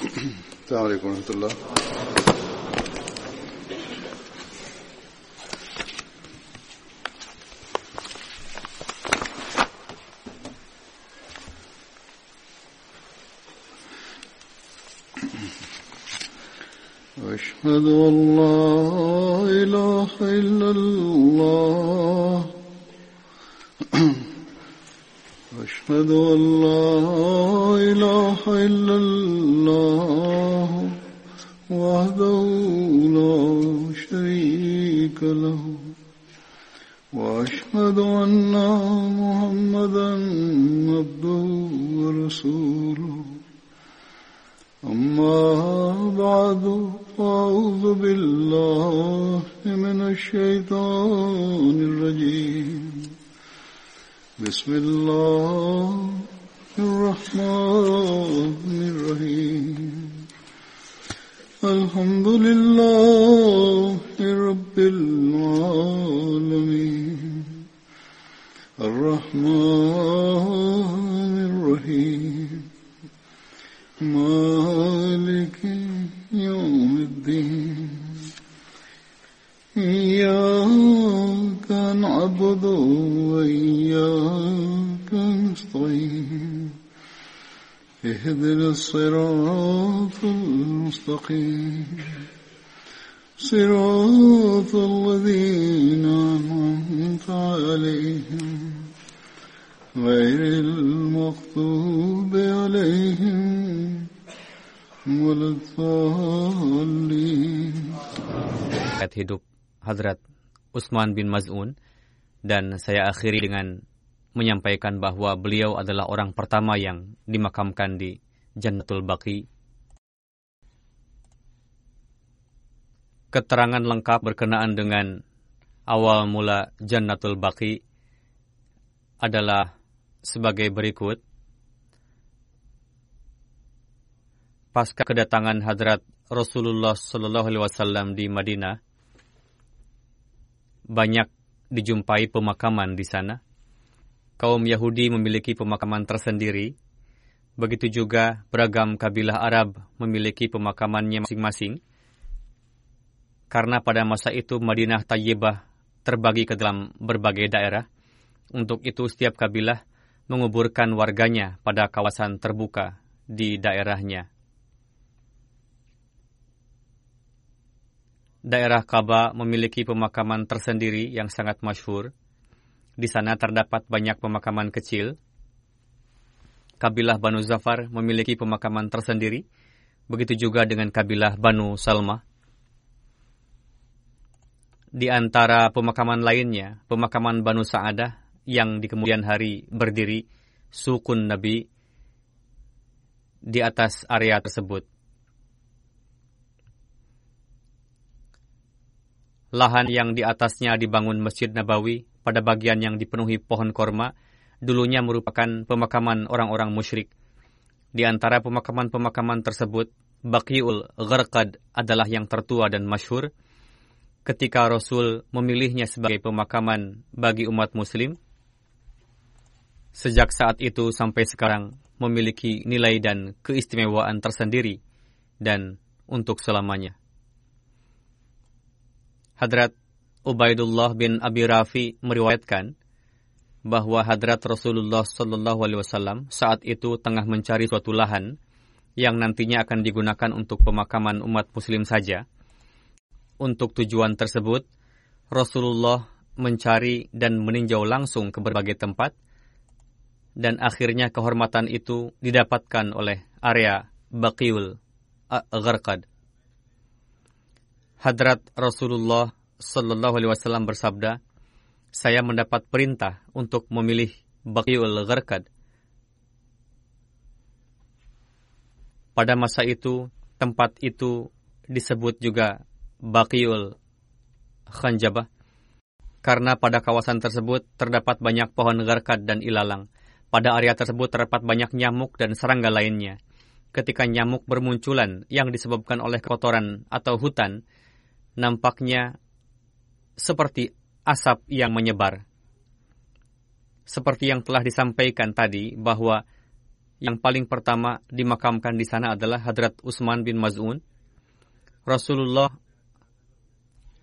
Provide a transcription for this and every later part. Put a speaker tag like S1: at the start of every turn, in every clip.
S1: السلام عليكم ورحمة الله. لا
S2: hidup Hadrat Utsman bin Maz'un dan saya akhiri dengan menyampaikan bahwa beliau adalah orang pertama yang dimakamkan di Jannatul Baqi. Keterangan lengkap berkenaan dengan awal mula Jannatul Baqi adalah sebagai berikut. Pasca kedatangan Hadrat Rasulullah Shallallahu Alaihi Wasallam di Madinah, banyak dijumpai pemakaman di sana. Kaum Yahudi memiliki pemakaman tersendiri. Begitu juga beragam kabilah Arab memiliki pemakamannya masing-masing. Karena pada masa itu Madinah Tayyibah terbagi ke dalam berbagai daerah. Untuk itu setiap kabilah menguburkan warganya pada kawasan terbuka di daerahnya. Daerah Kaba memiliki pemakaman tersendiri yang sangat masyhur. Di sana terdapat banyak pemakaman kecil. Kabilah Banu Zafar memiliki pemakaman tersendiri. Begitu juga dengan kabilah Banu Salma. Di antara pemakaman lainnya, pemakaman Banu Sa'adah yang di kemudian hari berdiri sukun Nabi di atas area tersebut. Lahan yang di atasnya dibangun Masjid Nabawi pada bagian yang dipenuhi pohon korma dulunya merupakan pemakaman orang-orang musyrik. Di antara pemakaman-pemakaman tersebut, Baqiul Gharqad adalah yang tertua dan masyhur. Ketika Rasul memilihnya sebagai pemakaman bagi umat muslim, sejak saat itu sampai sekarang memiliki nilai dan keistimewaan tersendiri dan untuk selamanya. Hadrat Ubaidullah bin Abi Rafi meriwayatkan bahwa Hadrat Rasulullah Shallallahu Alaihi Wasallam saat itu tengah mencari suatu lahan yang nantinya akan digunakan untuk pemakaman umat Muslim saja. Untuk tujuan tersebut, Rasulullah mencari dan meninjau langsung ke berbagai tempat, dan akhirnya kehormatan itu didapatkan oleh area Baqiul Gharqad. Hadrat Rasulullah Sallallahu Alaihi Wasallam bersabda, saya mendapat perintah untuk memilih Baqiul Gharqad. Pada masa itu, tempat itu disebut juga Baqiul Khanjabah, karena pada kawasan tersebut terdapat banyak pohon gharqad dan ilalang. Pada area tersebut terdapat banyak nyamuk dan serangga lainnya. Ketika nyamuk bermunculan yang disebabkan oleh kotoran atau hutan, nampaknya seperti asap yang menyebar. Seperti yang telah disampaikan tadi bahwa yang paling pertama dimakamkan di sana adalah Hadrat Utsman bin Maz'un. Rasulullah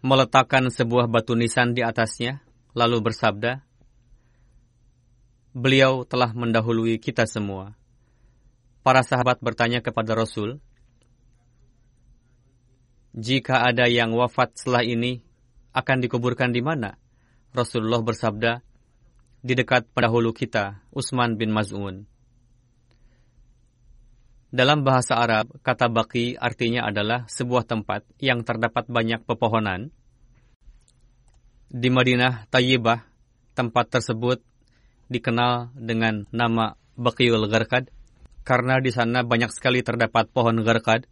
S2: meletakkan sebuah batu nisan di atasnya, lalu bersabda, Beliau telah mendahului kita semua. Para sahabat bertanya kepada Rasul, Jika ada yang wafat setelah ini, akan dikuburkan di mana? Rasulullah bersabda, di dekat pendahulu kita, Utsman bin Maz'un. Dalam bahasa Arab, kata baki artinya adalah sebuah tempat yang terdapat banyak pepohonan. Di Madinah Tayyibah, tempat tersebut dikenal dengan nama Baqiul Gharqad karena di sana banyak sekali terdapat pohon gharqad.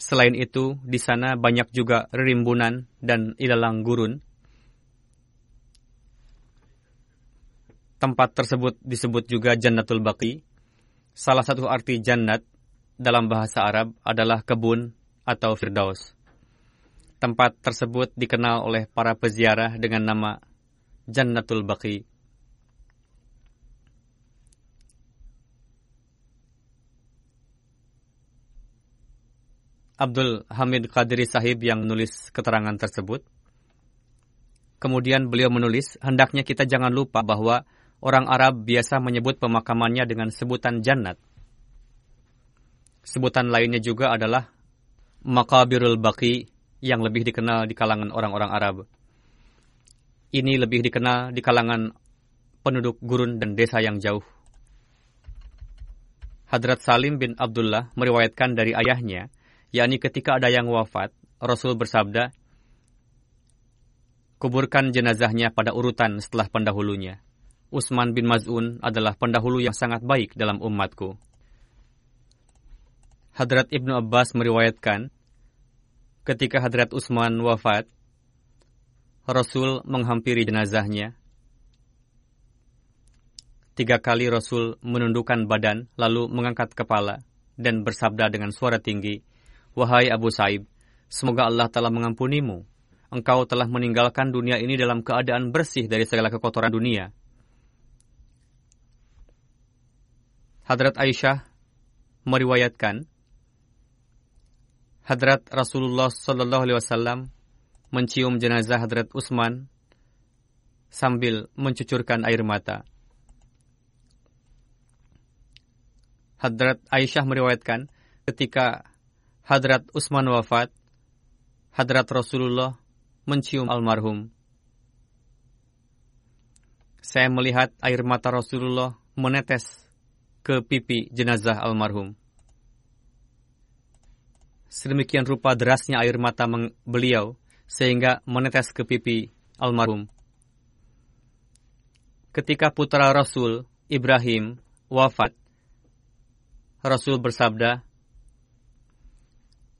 S2: Selain itu, di sana banyak juga rimbunan dan ilalang gurun. Tempat tersebut disebut juga Jannatul Baqi Salah satu arti jannat dalam bahasa Arab adalah kebun atau firdaus. Tempat tersebut dikenal oleh para peziarah dengan nama Jannatul Baqi. Abdul Hamid Qadiri Sahib yang menulis keterangan tersebut. Kemudian beliau menulis, hendaknya kita jangan lupa bahwa orang Arab biasa menyebut pemakamannya dengan sebutan jannat. Sebutan lainnya juga adalah Makabirul Baqi yang lebih dikenal di kalangan orang-orang Arab. Ini lebih dikenal di kalangan penduduk gurun dan desa yang jauh. Hadrat Salim bin Abdullah meriwayatkan dari ayahnya, yakni ketika ada yang wafat, Rasul bersabda, kuburkan jenazahnya pada urutan setelah pendahulunya. Utsman bin Maz'un adalah pendahulu yang sangat baik dalam umatku. Hadrat Ibnu Abbas meriwayatkan, ketika Hadrat Utsman wafat, Rasul menghampiri jenazahnya. Tiga kali Rasul menundukkan badan, lalu mengangkat kepala, dan bersabda dengan suara tinggi, Wahai Abu Saib, semoga Allah telah mengampunimu. Engkau telah meninggalkan dunia ini dalam keadaan bersih dari segala kekotoran dunia Hadrat Aisyah meriwayatkan Hadrat Rasulullah Sallallahu Alaihi Wasallam mencium jenazah Hadrat Utsman sambil mencucurkan air mata. Hadrat Aisyah meriwayatkan ketika Hadrat Utsman wafat, Hadrat Rasulullah mencium almarhum. Saya melihat air mata Rasulullah menetes ke pipi jenazah almarhum. Sedemikian rupa derasnya air mata beliau sehingga menetes ke pipi almarhum. Ketika putra Rasul Ibrahim wafat, Rasul bersabda,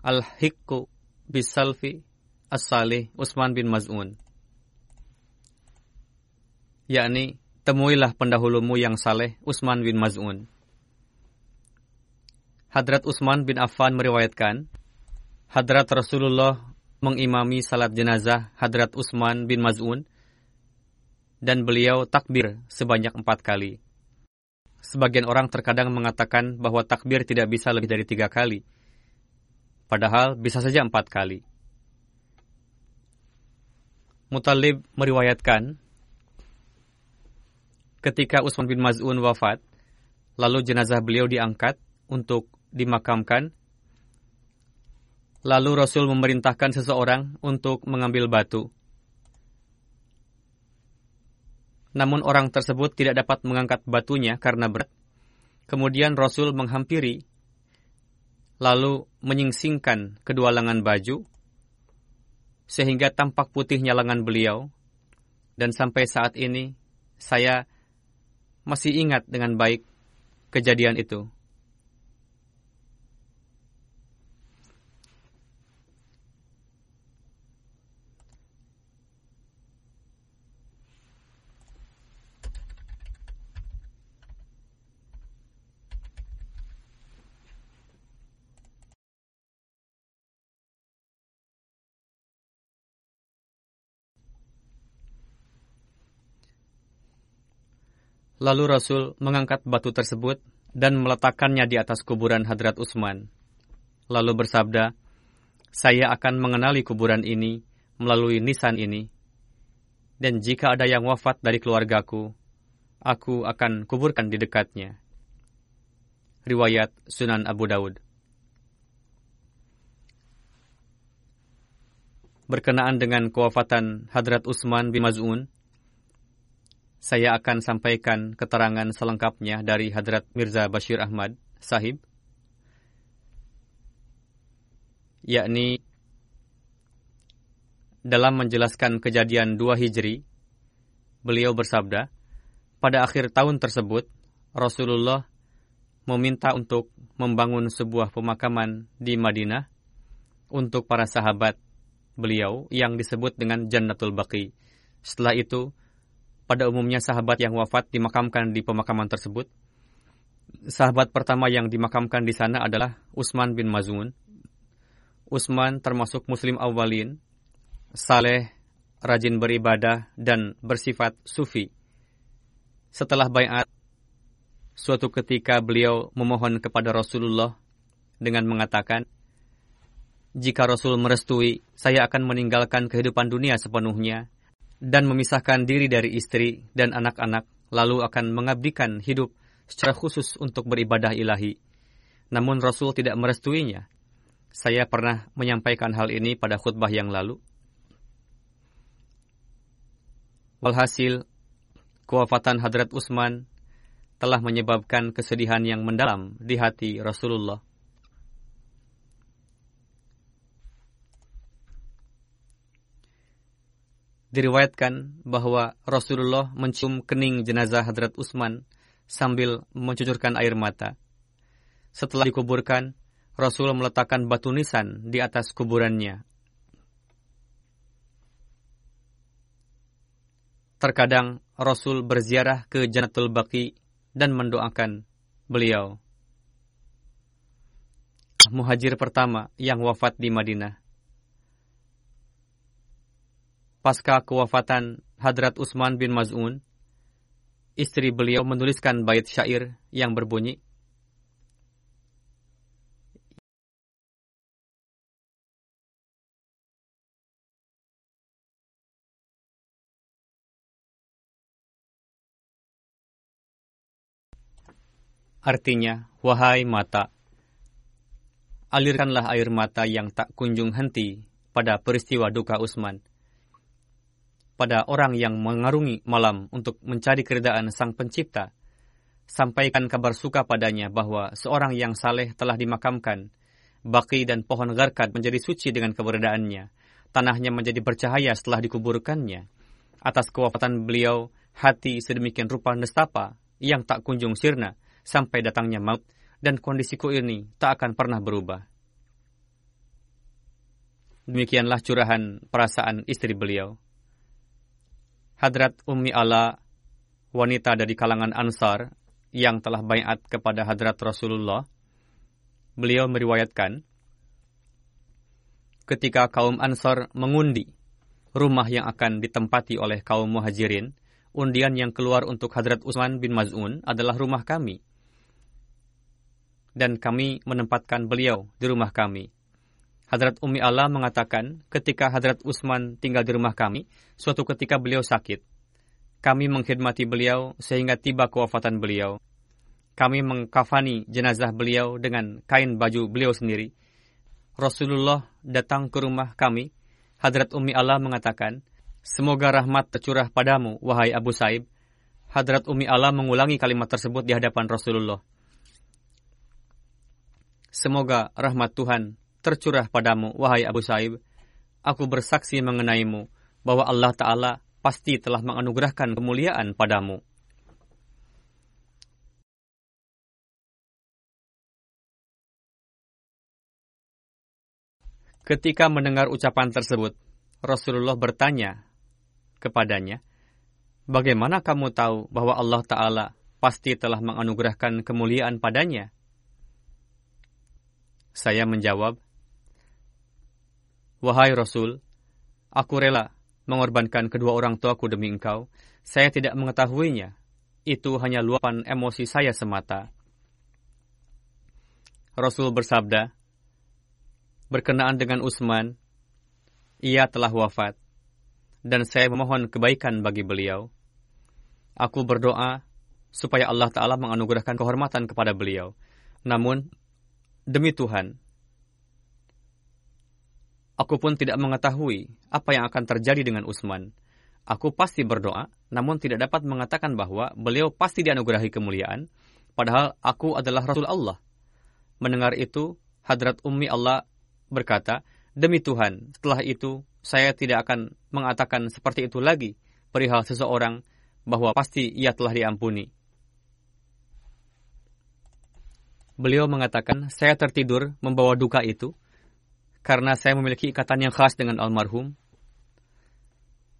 S2: Al-Hikku bisalfi as-salih Utsman bin Maz'un. Yakni, temuilah pendahulumu yang saleh Utsman bin Maz'un. Hadrat Utsman bin Affan meriwayatkan, Hadrat Rasulullah mengimami salat jenazah Hadrat Utsman bin Maz'un dan beliau takbir sebanyak empat kali. Sebagian orang terkadang mengatakan bahwa takbir tidak bisa lebih dari tiga kali, padahal bisa saja empat kali. Mutalib meriwayatkan, ketika Utsman bin Maz'un wafat, lalu jenazah beliau diangkat untuk dimakamkan. Lalu Rasul memerintahkan seseorang untuk mengambil batu. Namun orang tersebut tidak dapat mengangkat batunya karena berat. Kemudian Rasul menghampiri, lalu menyingsingkan kedua lengan baju, sehingga tampak putihnya lengan beliau. Dan sampai saat ini, saya masih ingat dengan baik kejadian itu. Lalu Rasul mengangkat batu tersebut dan meletakkannya di atas kuburan Hadrat Utsman. Lalu bersabda, "Saya akan mengenali kuburan ini melalui nisan ini, dan jika ada yang wafat dari keluargaku, aku akan kuburkan di dekatnya." Riwayat Sunan Abu Daud. Berkenaan dengan kewafatan Hadrat Utsman bin Maz'un, saya akan sampaikan keterangan selengkapnya dari Hadrat Mirza Bashir Ahmad, sahib, yakni dalam menjelaskan kejadian dua Hijri, beliau bersabda, pada akhir tahun tersebut, Rasulullah meminta untuk membangun sebuah pemakaman di Madinah untuk para sahabat beliau yang disebut dengan Jannatul Baqi. Setelah itu, pada umumnya sahabat yang wafat dimakamkan di pemakaman tersebut. Sahabat pertama yang dimakamkan di sana adalah Utsman bin Mazun. Utsman termasuk muslim awalin, saleh, rajin beribadah, dan bersifat sufi. Setelah bayat, suatu ketika beliau memohon kepada Rasulullah dengan mengatakan, jika Rasul merestui, saya akan meninggalkan kehidupan dunia sepenuhnya dan memisahkan diri dari istri dan anak-anak, lalu akan mengabdikan hidup secara khusus untuk beribadah ilahi. Namun Rasul tidak merestuinya. Saya pernah menyampaikan hal ini pada khutbah yang lalu. Walhasil, kewafatan Hadrat Utsman telah menyebabkan kesedihan yang mendalam di hati Rasulullah. Diriwayatkan bahwa Rasulullah mencium kening jenazah Hadrat Utsman sambil mencucurkan air mata. Setelah dikuburkan, Rasul meletakkan batu nisan di atas kuburannya. Terkadang Rasul berziarah ke Janatul Baqi dan mendoakan beliau. Muhajir pertama yang wafat di Madinah pasca kewafatan Hadrat Utsman bin Maz'un, istri beliau menuliskan bait syair yang berbunyi, Artinya, wahai mata, alirkanlah air mata yang tak kunjung henti pada peristiwa duka Utsman pada orang yang mengarungi malam untuk mencari keridaan Sang Pencipta. Sampaikan kabar suka padanya bahwa seorang yang saleh telah dimakamkan. Baki dan pohon garkat menjadi suci dengan keberadaannya. Tanahnya menjadi bercahaya setelah dikuburkannya. Atas kewafatan beliau, hati sedemikian rupa nestapa yang tak kunjung sirna sampai datangnya maut dan kondisiku ini tak akan pernah berubah. Demikianlah curahan perasaan istri beliau. Hadrat Ummi Ala, wanita dari kalangan Ansar yang telah bayat kepada Hadrat Rasulullah, beliau meriwayatkan, ketika kaum Ansar mengundi rumah yang akan ditempati oleh kaum muhajirin, undian yang keluar untuk Hadrat Utsman bin Maz'un adalah rumah kami. Dan kami menempatkan beliau di rumah kami. Hadrat Umi Allah mengatakan, ketika Hadrat Utsman tinggal di rumah kami, suatu ketika beliau sakit. Kami mengkhidmati beliau sehingga tiba kewafatan beliau. Kami mengkafani jenazah beliau dengan kain baju beliau sendiri. Rasulullah datang ke rumah kami. Hadrat Umi Allah mengatakan, Semoga rahmat tercurah padamu, wahai Abu Saib. Hadrat Umi Allah mengulangi kalimat tersebut di hadapan Rasulullah. Semoga rahmat Tuhan tercurah padamu, wahai Abu Saib. Aku bersaksi mengenaimu bahwa Allah Ta'ala pasti telah menganugerahkan kemuliaan padamu. Ketika mendengar ucapan tersebut, Rasulullah bertanya kepadanya, Bagaimana kamu tahu bahwa Allah Ta'ala pasti telah menganugerahkan kemuliaan padanya? Saya menjawab, Wahai Rasul, aku rela mengorbankan kedua orang tuaku demi engkau. Saya tidak mengetahuinya. Itu hanya luapan emosi saya semata. Rasul bersabda, berkenaan dengan Utsman, ia telah wafat, dan saya memohon kebaikan bagi beliau. Aku berdoa supaya Allah Ta'ala menganugerahkan kehormatan kepada beliau. Namun, demi Tuhan, aku pun tidak mengetahui apa yang akan terjadi dengan Utsman. Aku pasti berdoa, namun tidak dapat mengatakan bahwa beliau pasti dianugerahi kemuliaan, padahal aku adalah Rasul Allah. Mendengar itu, Hadrat Ummi Allah berkata, Demi Tuhan, setelah itu saya tidak akan mengatakan seperti itu lagi perihal seseorang bahwa pasti ia telah diampuni. Beliau mengatakan, saya tertidur membawa duka itu karena saya memiliki ikatan yang khas dengan almarhum.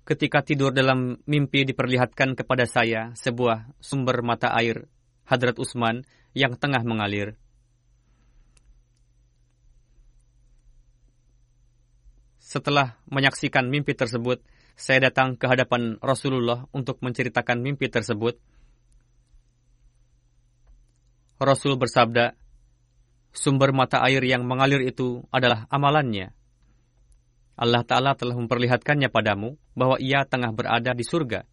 S2: Ketika tidur dalam mimpi diperlihatkan kepada saya sebuah sumber mata air Hadrat Usman yang tengah mengalir. Setelah menyaksikan mimpi tersebut, saya datang ke hadapan Rasulullah untuk menceritakan mimpi tersebut. Rasul bersabda, sumber mata air yang mengalir itu adalah amalannya. Allah Ta'ala telah memperlihatkannya padamu bahwa ia tengah berada di surga.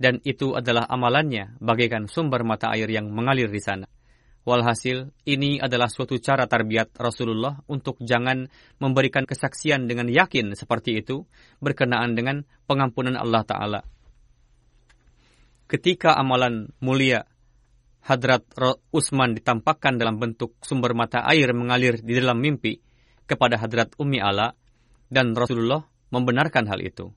S2: Dan itu adalah amalannya bagaikan sumber mata air yang mengalir di sana. Walhasil, ini adalah suatu cara tarbiat Rasulullah untuk jangan memberikan kesaksian dengan yakin seperti itu berkenaan dengan pengampunan Allah Ta'ala. Ketika amalan mulia Hadrat Utsman ditampakkan dalam bentuk sumber mata air mengalir di dalam mimpi kepada Hadrat Ummi Ala dan Rasulullah membenarkan hal itu.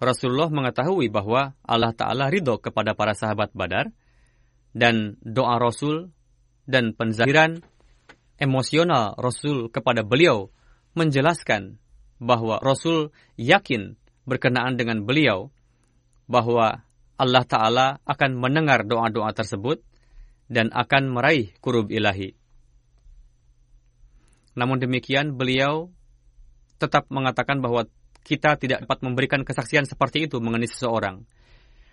S2: Rasulullah mengetahui bahwa Allah Ta'ala ridho kepada para sahabat badar dan doa Rasul dan penzahiran emosional Rasul kepada beliau menjelaskan bahwa Rasul yakin berkenaan dengan beliau bahwa Allah Ta'ala akan mendengar doa-doa tersebut dan akan meraih kurub ilahi. Namun demikian, beliau tetap mengatakan bahwa kita tidak dapat memberikan kesaksian seperti itu mengenai seseorang.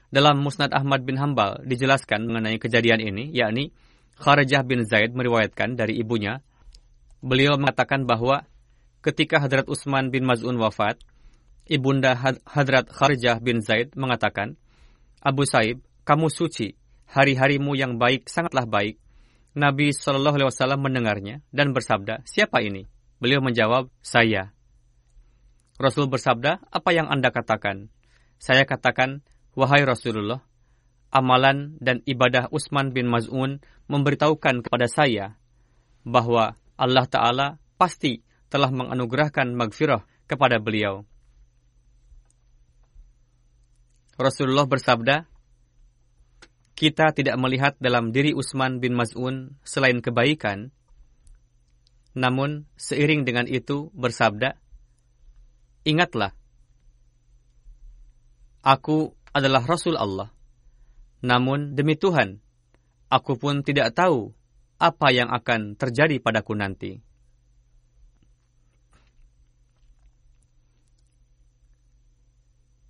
S2: Dalam Musnad Ahmad bin Hambal dijelaskan mengenai kejadian ini, yakni Kharajah bin Zaid meriwayatkan dari ibunya, beliau mengatakan bahwa ketika Hadrat Utsman bin Maz'un wafat, ibunda Hadrat Kharajah bin Zaid mengatakan, Abu Saib, kamu suci, hari-harimu yang baik sangatlah baik. Nabi Shallallahu Alaihi Wasallam mendengarnya dan bersabda, siapa ini? Beliau menjawab, saya. Rasul bersabda, apa yang anda katakan? Saya katakan, Wahai Rasulullah, amalan dan ibadah Utsman bin Maz'un memberitahukan kepada saya bahwa Allah Ta'ala pasti telah menganugerahkan magfirah kepada beliau. Rasulullah bersabda, kita tidak melihat dalam diri Utsman bin Maz'un selain kebaikan, namun seiring dengan itu bersabda, Ingatlah, aku adalah Rasul Allah. Namun demi Tuhan, aku pun tidak tahu apa yang akan terjadi padaku nanti.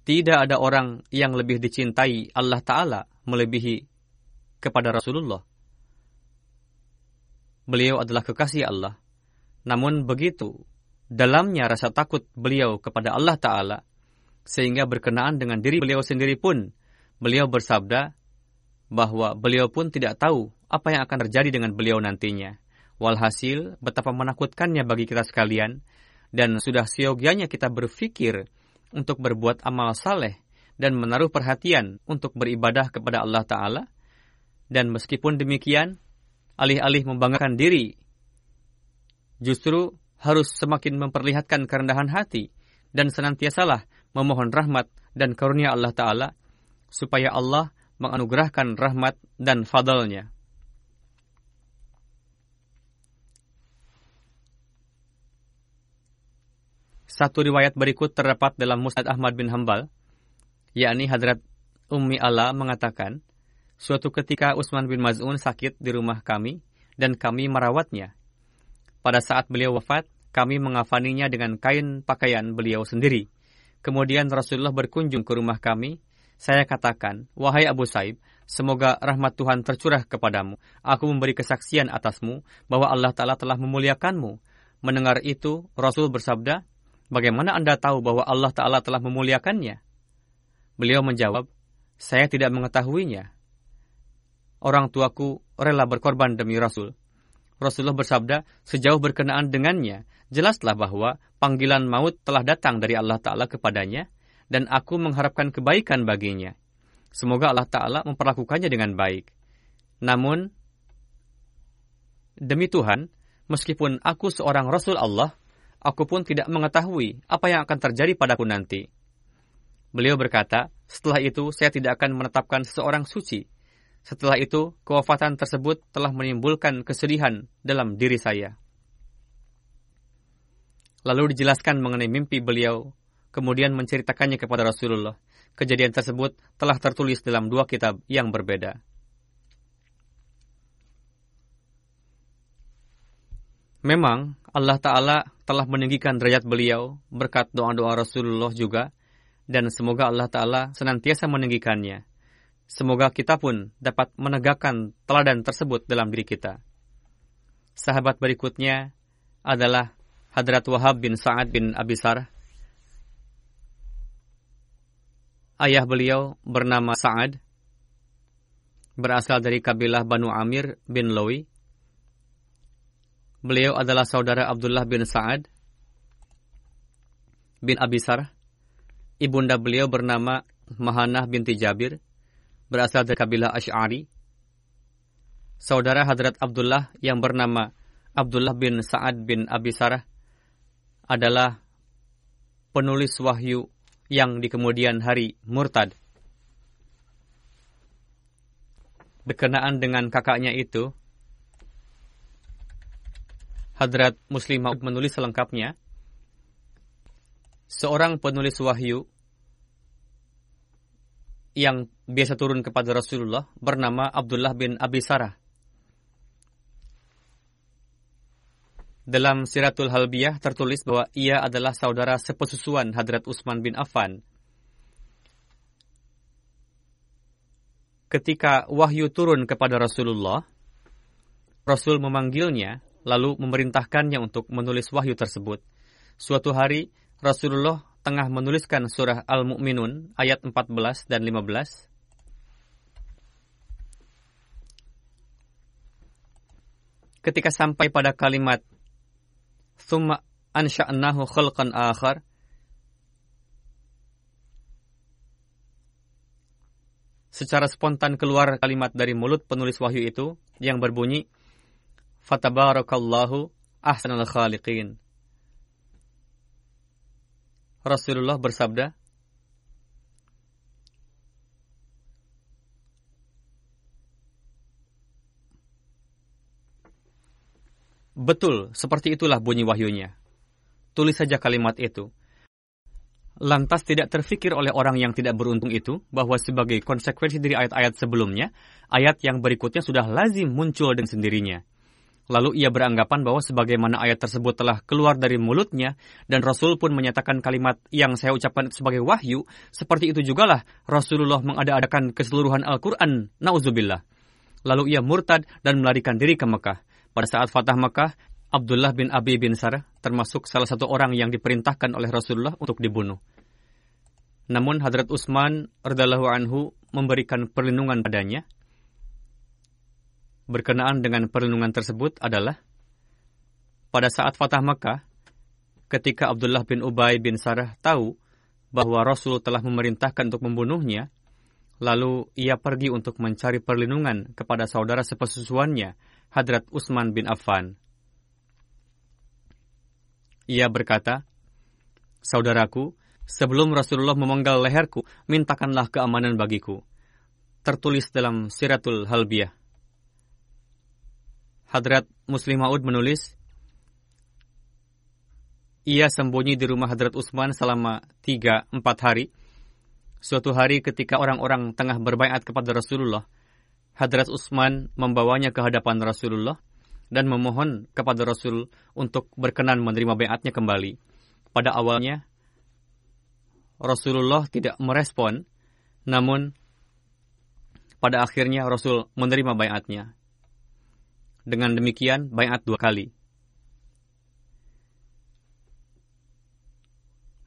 S2: Tidak ada orang yang lebih dicintai Allah Ta'ala melebihi kepada Rasulullah. Beliau adalah kekasih Allah. Namun begitu, dalamnya rasa takut beliau kepada Allah Ta'ala, sehingga berkenaan dengan diri beliau sendiri pun beliau bersabda bahwa beliau pun tidak tahu apa yang akan terjadi dengan beliau nantinya. Walhasil, betapa menakutkannya bagi kita sekalian, dan sudah siogianya kita berpikir untuk berbuat amal saleh dan menaruh perhatian untuk beribadah kepada Allah Ta'ala. Dan meskipun demikian, alih-alih membanggakan diri, justru harus semakin memperlihatkan kerendahan hati dan senantiasalah memohon rahmat dan karunia Allah Ta'ala, supaya Allah menganugerahkan rahmat dan fadalnya. Satu riwayat berikut terdapat dalam Musnad Ahmad bin Hambal, yakni Hadrat Ummi Allah mengatakan, suatu ketika Utsman bin Maz'un sakit di rumah kami dan kami merawatnya. Pada saat beliau wafat, kami mengafaninya dengan kain pakaian beliau sendiri. Kemudian Rasulullah berkunjung ke rumah kami. Saya katakan, wahai Abu Saib, Semoga rahmat Tuhan tercurah kepadamu. Aku memberi kesaksian atasmu bahwa Allah Ta'ala telah memuliakanmu. Mendengar itu, Rasul bersabda, Bagaimana Anda tahu bahwa Allah Ta'ala telah memuliakannya? Beliau menjawab, Saya tidak mengetahuinya. Orang tuaku rela berkorban demi Rasul. Rasulullah bersabda, sejauh berkenaan dengannya, jelaslah bahwa panggilan maut telah datang dari Allah Ta'ala kepadanya, dan aku mengharapkan kebaikan baginya. Semoga Allah Ta'ala memperlakukannya dengan baik. Namun, demi Tuhan, meskipun aku seorang Rasul Allah, aku pun tidak mengetahui apa yang akan terjadi padaku nanti. Beliau berkata, setelah itu saya tidak akan menetapkan seseorang suci. Setelah itu, kewafatan tersebut telah menimbulkan kesedihan dalam diri saya. Lalu dijelaskan mengenai mimpi beliau, kemudian menceritakannya kepada Rasulullah. Kejadian tersebut telah tertulis dalam dua kitab yang berbeda. Memang Allah Ta'ala telah meninggikan derajat beliau berkat doa-doa Rasulullah juga, dan semoga Allah Ta'ala senantiasa meninggikannya. Semoga kita pun dapat menegakkan teladan tersebut dalam diri kita. Sahabat berikutnya adalah Hadrat Wahab bin Sa'ad bin Abisar Ayah beliau bernama Sa'ad, berasal dari kabilah Banu Amir bin Lowi. Beliau adalah saudara Abdullah bin Sa'ad bin Abisar. Ibunda beliau bernama Mahanah binti Jabir, berasal dari kabilah Ash'ari. Saudara Hadrat Abdullah yang bernama Abdullah bin Sa'ad bin Abisar adalah penulis wahyu yang di kemudian hari murtad. Berkenaan dengan kakaknya itu, Hadrat Muslim Maud menulis selengkapnya, seorang penulis wahyu yang biasa turun kepada Rasulullah bernama Abdullah bin Abi Sarah. Dalam Siratul Halbiyah tertulis bahwa ia adalah saudara sepesusuan Hadrat Utsman bin Affan. Ketika wahyu turun kepada Rasulullah, Rasul memanggilnya lalu memerintahkannya untuk menulis wahyu tersebut. Suatu hari Rasulullah tengah menuliskan surah Al-Mu'minun ayat 14 dan 15. Ketika sampai pada kalimat thumma ansha'nahu khalqan akhar Secara spontan keluar kalimat dari mulut penulis wahyu itu yang berbunyi Fatabarakallahu ahsanal khaliqin. Rasulullah bersabda, Betul, seperti itulah bunyi wahyunya. Tulis saja kalimat itu. Lantas tidak terfikir oleh orang yang tidak beruntung itu bahwa sebagai konsekuensi dari ayat-ayat sebelumnya, ayat yang berikutnya sudah lazim muncul dengan sendirinya. Lalu ia beranggapan bahwa sebagaimana ayat tersebut telah keluar dari mulutnya, dan Rasul pun menyatakan kalimat yang saya ucapkan sebagai wahyu, seperti itu jugalah Rasulullah mengada-adakan keseluruhan Al-Quran, na'udzubillah. Lalu ia murtad dan melarikan diri ke Mekah. Pada saat Fatah Mekah, Abdullah bin Abi bin Sarah termasuk salah satu orang yang diperintahkan oleh Rasulullah untuk dibunuh. Namun Hadrat Utsman radhiallahu anhu memberikan perlindungan padanya. Berkenaan dengan perlindungan tersebut adalah pada saat Fatah Mekah, ketika Abdullah bin Ubay bin Sarah tahu bahwa Rasul telah memerintahkan untuk membunuhnya, lalu ia pergi untuk mencari perlindungan kepada saudara sepesusuannya Hadrat Utsman bin Affan. Ia berkata, Saudaraku, sebelum Rasulullah memenggal leherku, mintakanlah keamanan bagiku. Tertulis dalam Siratul Halbiyah. Hadrat Muslim Maud menulis, ia sembunyi di rumah Hadrat Utsman selama tiga empat hari. Suatu hari ketika orang-orang tengah berbaikat kepada Rasulullah, Hadrat Utsman membawanya ke hadapan Rasulullah dan memohon kepada Rasul untuk berkenan menerima bayatnya kembali. Pada awalnya, Rasulullah tidak merespon, namun pada akhirnya Rasul menerima bayatnya. Dengan demikian, bayat dua kali.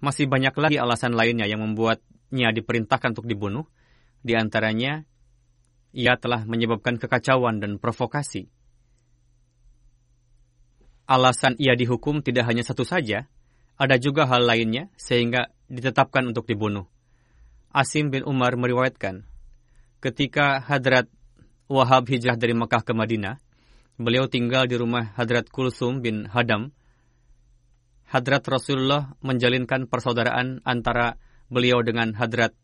S2: Masih banyak lagi alasan lainnya yang membuatnya diperintahkan untuk dibunuh. Di antaranya, ia telah menyebabkan kekacauan dan provokasi. Alasan ia dihukum tidak hanya satu saja, ada juga hal lainnya sehingga ditetapkan untuk dibunuh. Asim bin Umar meriwayatkan, ketika Hadrat Wahab hijrah dari Mekah ke Madinah, beliau tinggal di rumah Hadrat Kulsum bin Hadam, Hadrat Rasulullah menjalinkan persaudaraan antara beliau dengan Hadrat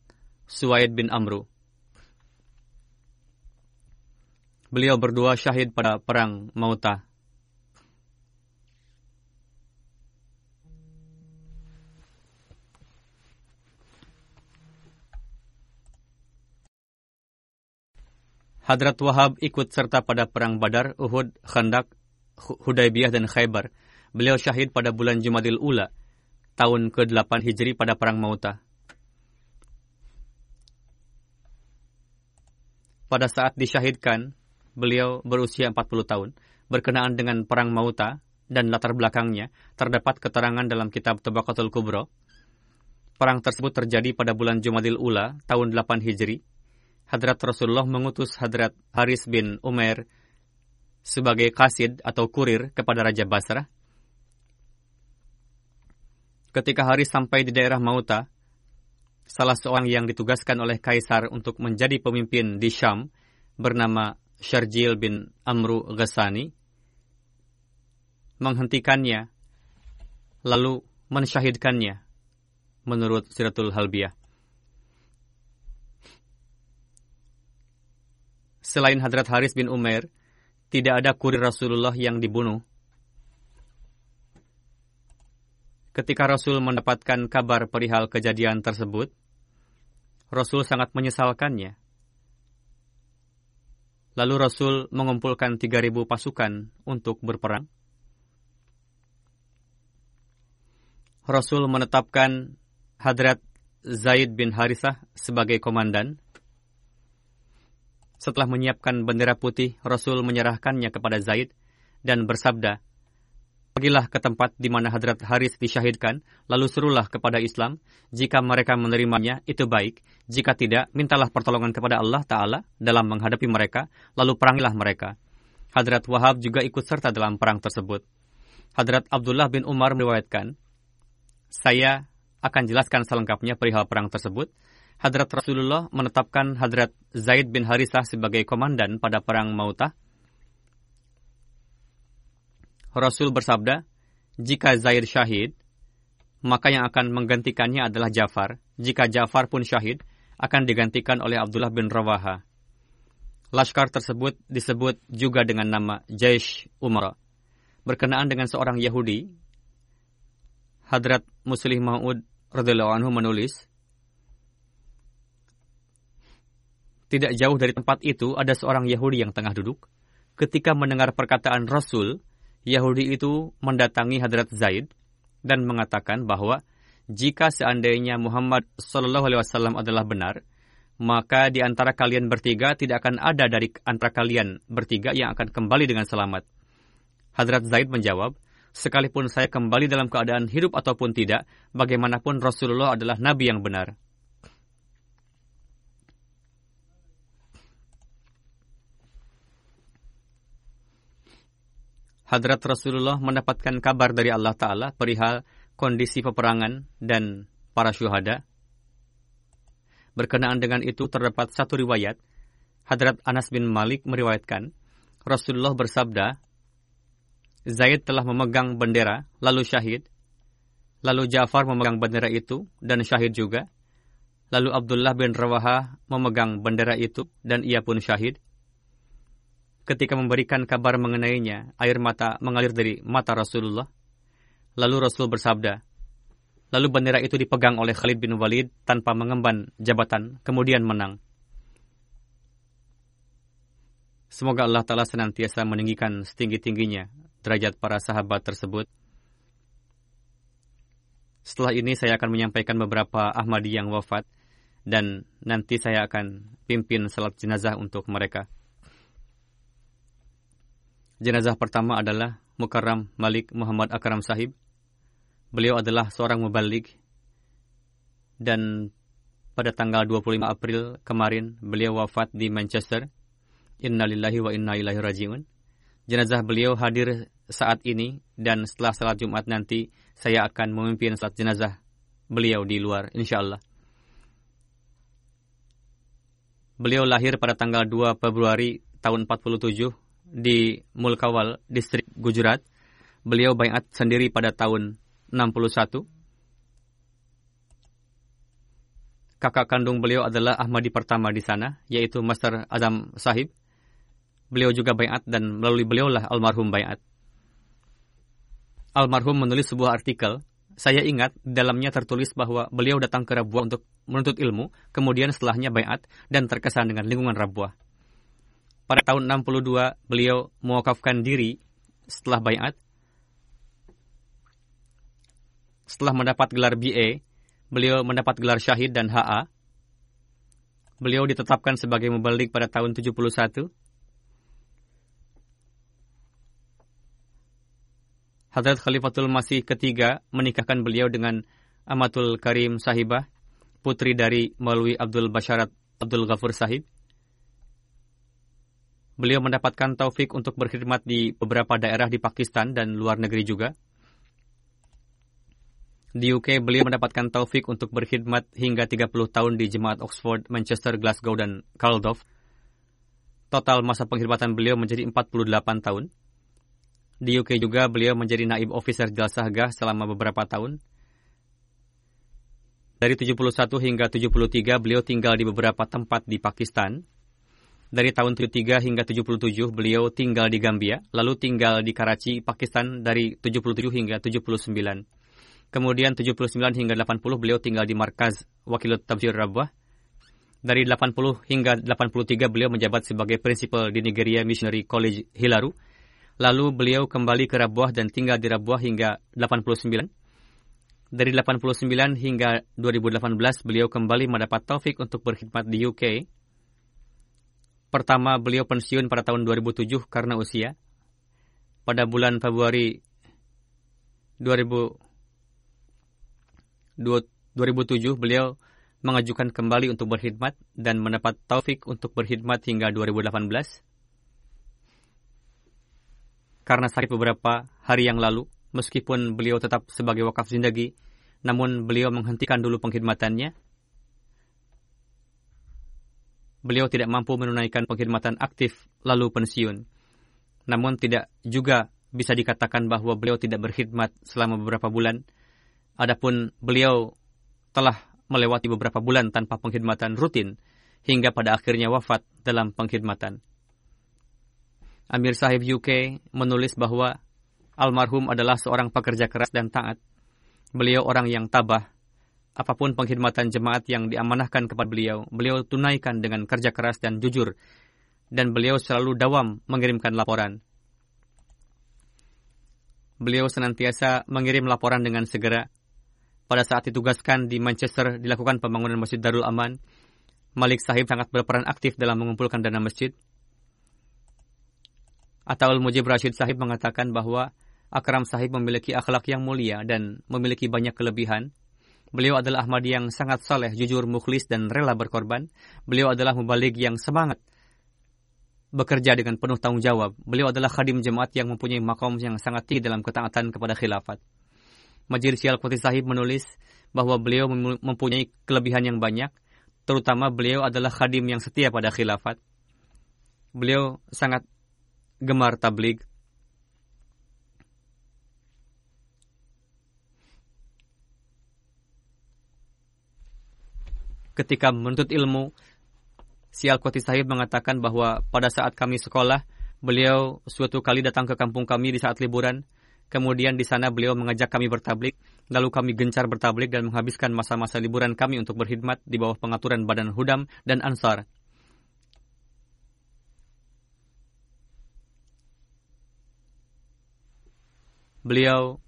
S2: Suwaid bin Amru. Beliau berdua syahid pada perang Mautah. Hadrat Wahab ikut serta pada perang Badar, Uhud, Khandak, Hudaybiyah, dan Khaybar – Beliau syahid pada bulan Jumadil Ula, tahun ke-8 Hijri pada Perang Mauta. Pada saat disyahidkan, beliau berusia 40 tahun. Berkenaan dengan Perang Mauta dan latar belakangnya, terdapat keterangan dalam kitab Tabaqatul Kubro. Perang tersebut terjadi pada bulan Jumadil Ula, tahun 8 Hijri. Hadrat Rasulullah mengutus Hadrat Haris bin Umair sebagai kasid atau kurir kepada Raja Basrah Ketika hari sampai di daerah Mauta, salah seorang yang ditugaskan oleh Kaisar untuk menjadi pemimpin di Syam bernama Syarjil bin Amru Ghassani menghentikannya lalu mensyahidkannya menurut Siratul Halbiyah. Selain Hadrat Haris bin Umair, tidak ada kurir Rasulullah yang dibunuh Ketika Rasul mendapatkan kabar perihal kejadian tersebut, Rasul sangat menyesalkannya. Lalu Rasul mengumpulkan 3.000 pasukan untuk berperang. Rasul menetapkan Hadrat Zaid bin Harithah sebagai komandan. Setelah menyiapkan bendera putih, Rasul menyerahkannya kepada Zaid dan bersabda, Pergilah ke tempat di mana Hadrat Haris disyahidkan, lalu serulah kepada Islam. Jika mereka menerimanya, itu baik. Jika tidak, mintalah pertolongan kepada Allah Ta'ala dalam menghadapi mereka, lalu perangilah mereka. Hadrat Wahab juga ikut serta dalam perang tersebut. Hadrat Abdullah bin Umar meriwayatkan, Saya akan jelaskan selengkapnya perihal perang tersebut. Hadrat Rasulullah menetapkan Hadrat Zaid bin Harisah sebagai komandan pada perang Mautah Rasul bersabda, jika Zaid syahid, maka yang akan menggantikannya adalah Jafar. Jika Jafar pun syahid, akan digantikan oleh Abdullah bin Rawaha. Laskar tersebut disebut juga dengan nama Jaish Umar. Berkenaan dengan seorang Yahudi, Hadrat Muslim Maud radhiyallahu anhu menulis, Tidak jauh dari tempat itu ada seorang Yahudi yang tengah duduk. Ketika mendengar perkataan Rasul, Yahudi itu mendatangi Hadrat Zaid dan mengatakan bahwa jika seandainya Muhammad Shallallahu Alaihi Wasallam adalah benar, maka di antara kalian bertiga tidak akan ada dari antara kalian bertiga yang akan kembali dengan selamat. Hadrat Zaid menjawab, sekalipun saya kembali dalam keadaan hidup ataupun tidak, bagaimanapun Rasulullah adalah nabi yang benar. Hadrat Rasulullah mendapatkan kabar dari Allah Ta'ala perihal kondisi peperangan dan para syuhada. Berkenaan dengan itu terdapat satu riwayat, Hadrat Anas bin Malik meriwayatkan, Rasulullah bersabda, Zaid telah memegang bendera, lalu syahid. Lalu Ja'far memegang bendera itu dan syahid juga. Lalu Abdullah bin Rawaha memegang bendera itu dan ia pun syahid. Ketika memberikan kabar mengenainya, air mata mengalir dari mata Rasulullah. Lalu Rasul bersabda, Lalu bendera itu dipegang oleh Khalid bin Walid tanpa mengemban jabatan, kemudian menang. Semoga Allah Ta'ala senantiasa meninggikan setinggi-tingginya derajat para sahabat tersebut. Setelah ini saya akan menyampaikan beberapa Ahmadi yang wafat dan nanti saya akan pimpin salat jenazah untuk mereka. Jenazah pertama adalah Mukarram Malik Muhammad Akram Sahib. Beliau adalah seorang mubalik dan pada tanggal 25 April kemarin beliau wafat di Manchester. Innalillahi wa inna ilaihi rajiun. Jenazah beliau hadir saat ini dan setelah salat Jumat nanti saya akan memimpin salat jenazah beliau di luar insyaallah. Beliau lahir pada tanggal 2 Februari tahun 47 di Mulkawal, distrik Gujarat. Beliau bayat sendiri pada tahun 61 kakak kandung beliau adalah Ahmadi pertama di sana, yaitu Master Azam Sahib. Beliau juga bayat dan melalui beliaulah almarhum bayat. Almarhum menulis sebuah artikel. Saya ingat dalamnya tertulis bahwa beliau datang ke Rabuah untuk menuntut ilmu, kemudian setelahnya bayat dan terkesan dengan lingkungan Rabuah. Pada tahun 62, beliau mewakafkan diri setelah bayat. Setelah mendapat gelar BA, Beliau mendapat gelar syahid dan HA. Beliau ditetapkan sebagai mubalik pada tahun 71. Hadrat Khalifatul Masih ketiga menikahkan beliau dengan Amatul Karim Sahibah, putri dari Maulwi Abdul Basharat Abdul Ghafur Sahib. Beliau mendapatkan taufik untuk berkhidmat di beberapa daerah di Pakistan dan luar negeri juga. Di UK, beliau mendapatkan taufik untuk berkhidmat hingga 30 tahun di Jemaat Oxford, Manchester, Glasgow, dan Cardiff. Total masa pengkhidmatan beliau menjadi 48 tahun. Di UK juga beliau menjadi naib officer Jalsahgah selama beberapa tahun. Dari 71 hingga 73 beliau tinggal di beberapa tempat di Pakistan. Dari tahun 73 hingga 77 beliau tinggal di Gambia, lalu tinggal di Karachi, Pakistan dari 77 hingga 79. Kemudian 79 hingga 80 beliau tinggal di markaz Wakilut Tabjir Rabwah. Dari 80 hingga 83 beliau menjabat sebagai prinsipal di Nigeria Missionary College Hilaru. Lalu beliau kembali ke Rabwah dan tinggal di Rabwah hingga 89. Dari 89 hingga 2018 beliau kembali mendapat taufik untuk berkhidmat di UK. Pertama beliau pensiun pada tahun 2007 karena usia. Pada bulan Februari 2000 2007 beliau mengajukan kembali untuk berkhidmat dan mendapat taufik untuk berkhidmat hingga 2018. Karena sakit beberapa hari yang lalu, meskipun beliau tetap sebagai wakaf zindagi, namun beliau menghentikan dulu pengkhidmatannya. Beliau tidak mampu menunaikan pengkhidmatan aktif lalu pensiun. Namun tidak juga bisa dikatakan bahwa beliau tidak berkhidmat selama beberapa bulan, Adapun beliau telah melewati beberapa bulan tanpa pengkhidmatan rutin hingga pada akhirnya wafat dalam pengkhidmatan. Amir Sahib UK menulis bahwa almarhum adalah seorang pekerja keras dan taat. Beliau orang yang tabah. Apa pun pengkhidmatan jemaat yang diamanahkan kepada beliau, beliau tunaikan dengan kerja keras dan jujur. Dan beliau selalu dawam mengirimkan laporan. Beliau senantiasa mengirim laporan dengan segera pada saat ditugaskan di Manchester dilakukan pembangunan Masjid Darul Aman, Malik Sahib sangat berperan aktif dalam mengumpulkan dana masjid. Ataul Mujib Rashid Sahib mengatakan bahwa Akram Sahib memiliki akhlak yang mulia dan memiliki banyak kelebihan. Beliau adalah Ahmadi yang sangat saleh, jujur, mukhlis, dan rela berkorban. Beliau adalah mubalik yang semangat bekerja dengan penuh tanggung jawab. Beliau adalah khadim jemaat yang mempunyai makom yang sangat tinggi dalam ketaatan kepada khilafat. Majid Syal Qutih Sahib menulis bahwa beliau mempunyai kelebihan yang banyak, terutama beliau adalah khadim yang setia pada khilafat. Beliau sangat gemar tablig. Ketika menuntut ilmu, Sial Qutih Sahib mengatakan bahwa pada saat kami sekolah, beliau suatu kali datang ke kampung kami di saat liburan, Kemudian di sana beliau mengajak kami bertablik, lalu kami gencar bertablik dan menghabiskan masa-masa liburan kami untuk berkhidmat di bawah pengaturan Badan Hudam dan Ansar. Beliau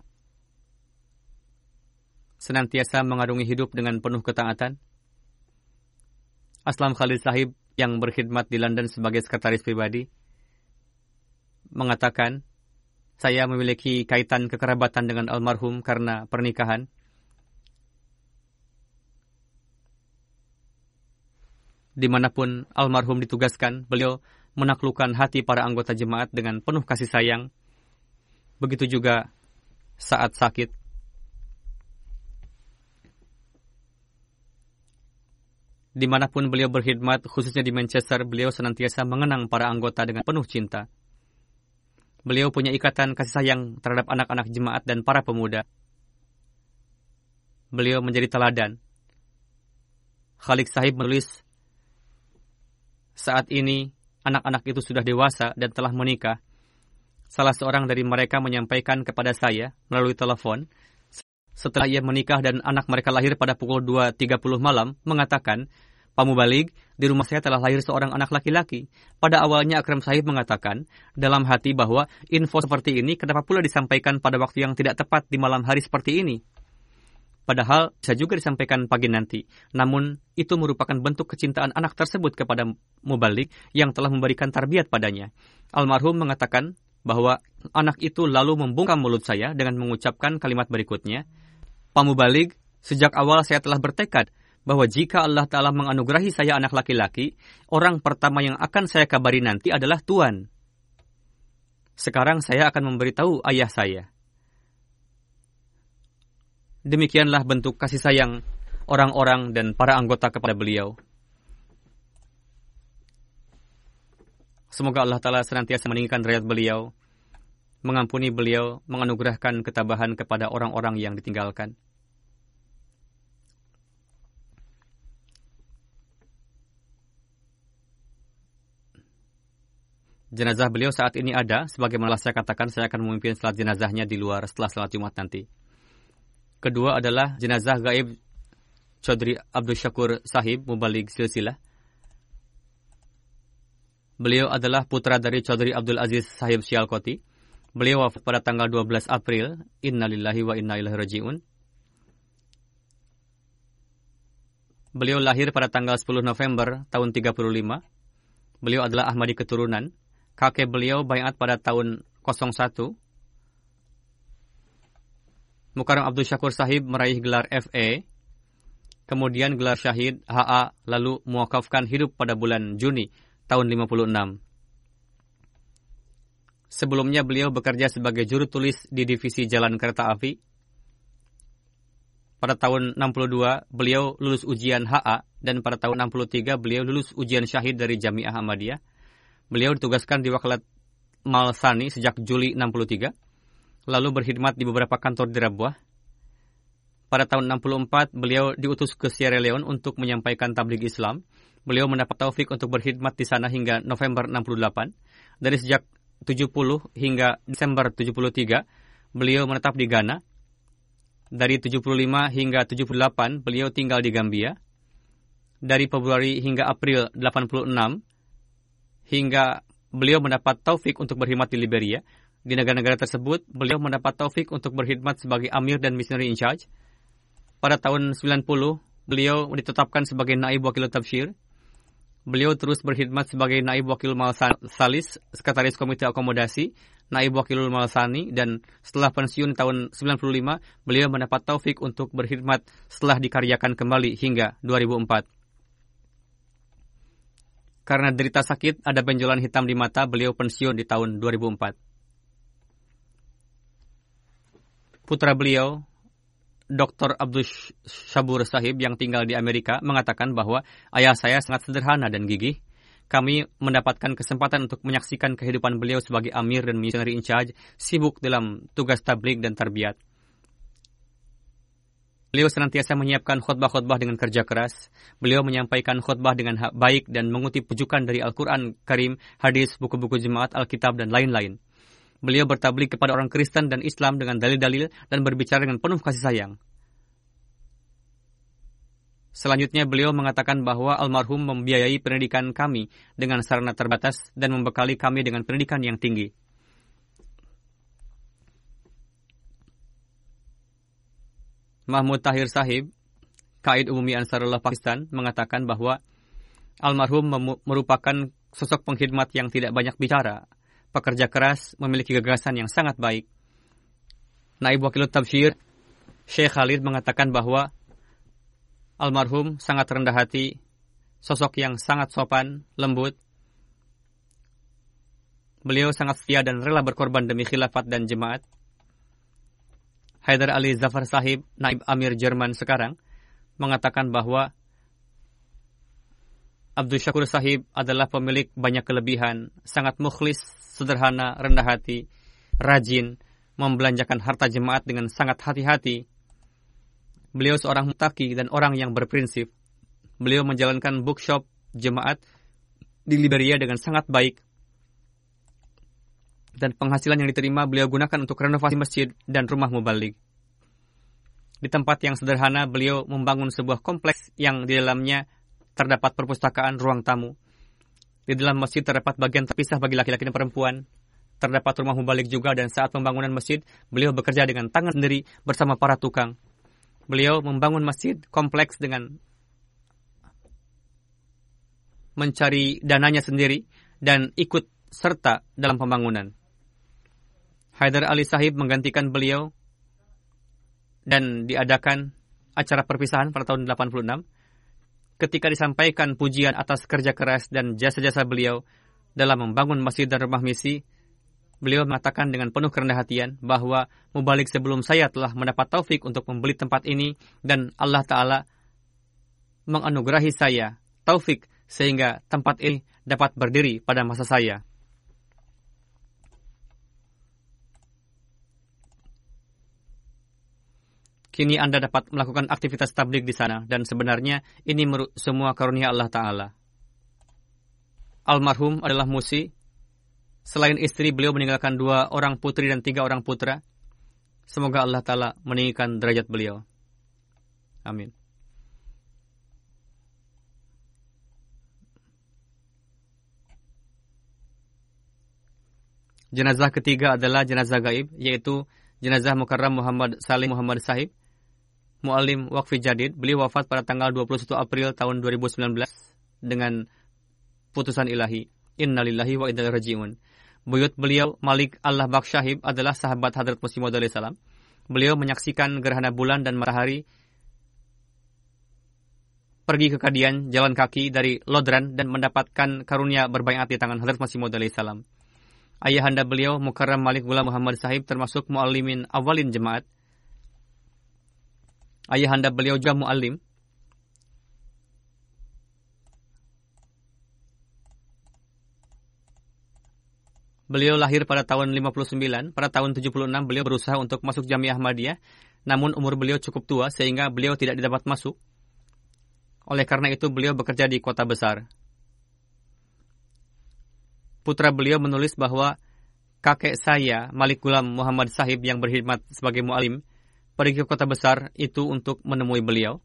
S2: senantiasa mengarungi hidup dengan penuh ketaatan. Aslam Khalid Sahib yang berkhidmat di London sebagai sekretaris pribadi mengatakan, saya memiliki kaitan kekerabatan dengan almarhum karena pernikahan. Di mana pun almarhum ditugaskan, beliau menaklukkan hati para anggota jemaat dengan penuh kasih sayang. Begitu juga saat sakit. Di mana pun beliau berkhidmat, khususnya di Manchester, beliau senantiasa mengenang para anggota dengan penuh cinta. Beliau punya ikatan kasih sayang terhadap anak-anak jemaat dan para pemuda. Beliau menjadi teladan. Khalid Sahib menulis, saat ini anak-anak itu sudah dewasa dan telah menikah. Salah seorang dari mereka menyampaikan kepada saya melalui telepon setelah ia menikah dan anak mereka lahir pada pukul 2.30 malam, mengatakan, Pak Mubalik, di rumah saya telah lahir seorang anak laki-laki. Pada awalnya Akram Sahib mengatakan dalam hati bahwa info seperti ini kenapa pula disampaikan pada waktu yang tidak tepat di malam hari seperti ini. Padahal bisa juga disampaikan pagi nanti. Namun, itu merupakan bentuk kecintaan anak tersebut kepada Mubalik yang telah memberikan tarbiat padanya. Almarhum mengatakan bahwa anak itu lalu membungkam mulut saya dengan mengucapkan kalimat berikutnya, Pak Mubalik, sejak awal saya telah bertekad bahwa jika Allah Ta'ala menganugerahi saya anak laki-laki, orang pertama yang akan saya kabari nanti adalah Tuhan. Sekarang saya akan memberitahu ayah saya. Demikianlah bentuk kasih sayang orang-orang dan para anggota kepada beliau. Semoga Allah Ta'ala senantiasa meninggikan derajat beliau, mengampuni beliau, menganugerahkan ketabahan kepada orang-orang yang ditinggalkan. Jenazah beliau saat ini ada, sebagaimana saya katakan, saya akan memimpin salat jenazahnya di luar setelah salat Jumat nanti. Kedua adalah jenazah gaib Chaudhry Abdul Syakur Sahib Mubalik Silsilah. Beliau adalah putra dari Chaudhry Abdul Aziz Sahib Sialkoti. Beliau wafat pada tanggal 12 April. Innalillahi wa inna ilaihi raji'un. Beliau lahir pada tanggal 10 November tahun 35. Beliau adalah Ahmadi keturunan. Kakek beliau bayat pada tahun 01 Mukarram Abdul Syakur Sahib meraih gelar FA, kemudian gelar Syahid HA, lalu muakafkan hidup pada bulan Juni tahun 56. Sebelumnya beliau bekerja sebagai juru tulis di divisi jalan kereta api. Pada tahun 62 beliau lulus ujian HA dan pada tahun 63 beliau lulus ujian syahid dari Jamiah Ahmadiyah. Beliau ditugaskan di Wakalat Malsani sejak Juli 63 lalu berkhidmat di beberapa kantor di Rabuah. Pada tahun 64, beliau diutus ke Sierra Leone untuk menyampaikan tabligh Islam. Beliau mendapat taufik untuk berkhidmat di sana hingga November 68. Dari sejak 70 hingga Desember 73, beliau menetap di Ghana. Dari 75 hingga 78, beliau tinggal di Gambia. Dari Februari hingga April 86, hingga beliau mendapat taufik untuk berkhidmat di Liberia. Di negara-negara tersebut, beliau mendapat taufik untuk berkhidmat sebagai amir dan missionary in charge. Pada tahun 90, beliau ditetapkan sebagai naib wakil tafsir. Beliau terus berkhidmat sebagai naib wakil Salis, sekretaris komite akomodasi, naib wakil malsani, dan setelah pensiun tahun 95, beliau mendapat taufik untuk berkhidmat setelah dikaryakan kembali hingga 2004. Karena derita sakit, ada benjolan hitam di mata, beliau pensiun di tahun 2004. putra beliau, Dr. Abdul Shabur Sahib yang tinggal di Amerika mengatakan bahwa ayah saya sangat sederhana dan gigih. Kami mendapatkan kesempatan untuk menyaksikan kehidupan beliau sebagai amir dan missionary in charge, sibuk dalam tugas tablik dan tarbiat. Beliau senantiasa menyiapkan khutbah-khutbah dengan kerja keras. Beliau menyampaikan khutbah dengan baik dan mengutip pujukan dari Al-Quran Karim, hadis, buku-buku jemaat, Alkitab, dan lain-lain. Beliau bertablik kepada orang Kristen dan Islam dengan dalil-dalil dan berbicara dengan penuh kasih sayang. Selanjutnya beliau mengatakan bahwa almarhum membiayai pendidikan kami dengan sarana terbatas dan membekali kami dengan pendidikan yang tinggi. Mahmud Tahir Sahib, Kaid Umumi Ansarullah Pakistan, mengatakan bahwa Almarhum merupakan sosok pengkhidmat yang tidak banyak bicara, pekerja keras, memiliki gagasan yang sangat baik. Naib Wakil Tabshir, Syekh Khalid mengatakan bahwa almarhum sangat rendah hati, sosok yang sangat sopan, lembut. Beliau sangat setia dan rela berkorban demi khilafat dan jemaat. Haidar Ali Zafar Sahib, Naib Amir Jerman sekarang, mengatakan bahwa Abdul Syakur Sahib adalah pemilik banyak kelebihan, sangat mukhlis, sederhana, rendah hati, rajin, membelanjakan harta jemaat dengan sangat hati-hati. Beliau seorang mutaki dan orang yang berprinsip. Beliau menjalankan bookshop jemaat di Liberia dengan sangat baik. Dan penghasilan yang diterima beliau gunakan untuk renovasi masjid dan rumah mubalik. Di tempat yang sederhana, beliau membangun sebuah kompleks yang di dalamnya terdapat perpustakaan ruang tamu. Di dalam masjid terdapat bagian terpisah bagi laki-laki dan perempuan. Terdapat rumah mubalik juga dan saat pembangunan masjid, beliau bekerja dengan tangan sendiri bersama para tukang. Beliau membangun masjid kompleks dengan mencari dananya sendiri dan ikut serta dalam pembangunan. Haidar Ali Sahib menggantikan beliau dan diadakan acara perpisahan pada tahun 86 ketika disampaikan pujian atas kerja keras dan jasa-jasa beliau dalam membangun masjid dan rumah misi, beliau mengatakan dengan penuh kerendahan hatian bahwa mubalik sebelum saya telah mendapat taufik untuk membeli tempat ini dan Allah Ta'ala menganugerahi saya taufik sehingga tempat ini dapat berdiri pada masa saya. Kini Anda dapat melakukan aktivitas tablik di sana dan sebenarnya ini semua karunia Allah Ta'ala. Almarhum adalah musi. Selain istri, beliau meninggalkan dua orang putri dan tiga orang putra. Semoga Allah Ta'ala meninggikan derajat beliau. Amin. Jenazah ketiga adalah jenazah gaib, yaitu jenazah Mukarram Muhammad Salim Muhammad Sahib Mu'alim Wakfi Jadid, beliau wafat pada tanggal 21 April tahun 2019 dengan putusan ilahi. Innalillahi wa inna rajiun. Buyut beliau Malik Allah Bakshahib adalah sahabat Hadrat Muhammad salam. Beliau menyaksikan gerhana bulan dan matahari pergi ke Kadian jalan kaki dari Lodran dan mendapatkan karunia berbayat di tangan Hadrat Muhammad salam. Ayahanda beliau Mukarram Malik Gula Muhammad Sahib termasuk muallimin awalin jemaat Ayahanda beliau juga mu'alim. Beliau lahir pada tahun 59. Pada tahun 76 beliau berusaha untuk masuk Jamiah Ahmadiyah. Namun umur beliau cukup tua sehingga beliau tidak dapat masuk. Oleh karena itu beliau bekerja di kota besar. Putra beliau menulis bahwa kakek saya, Malik Gulam Muhammad Sahib yang berkhidmat sebagai mu'alim, pergi ke kota besar itu untuk menemui beliau.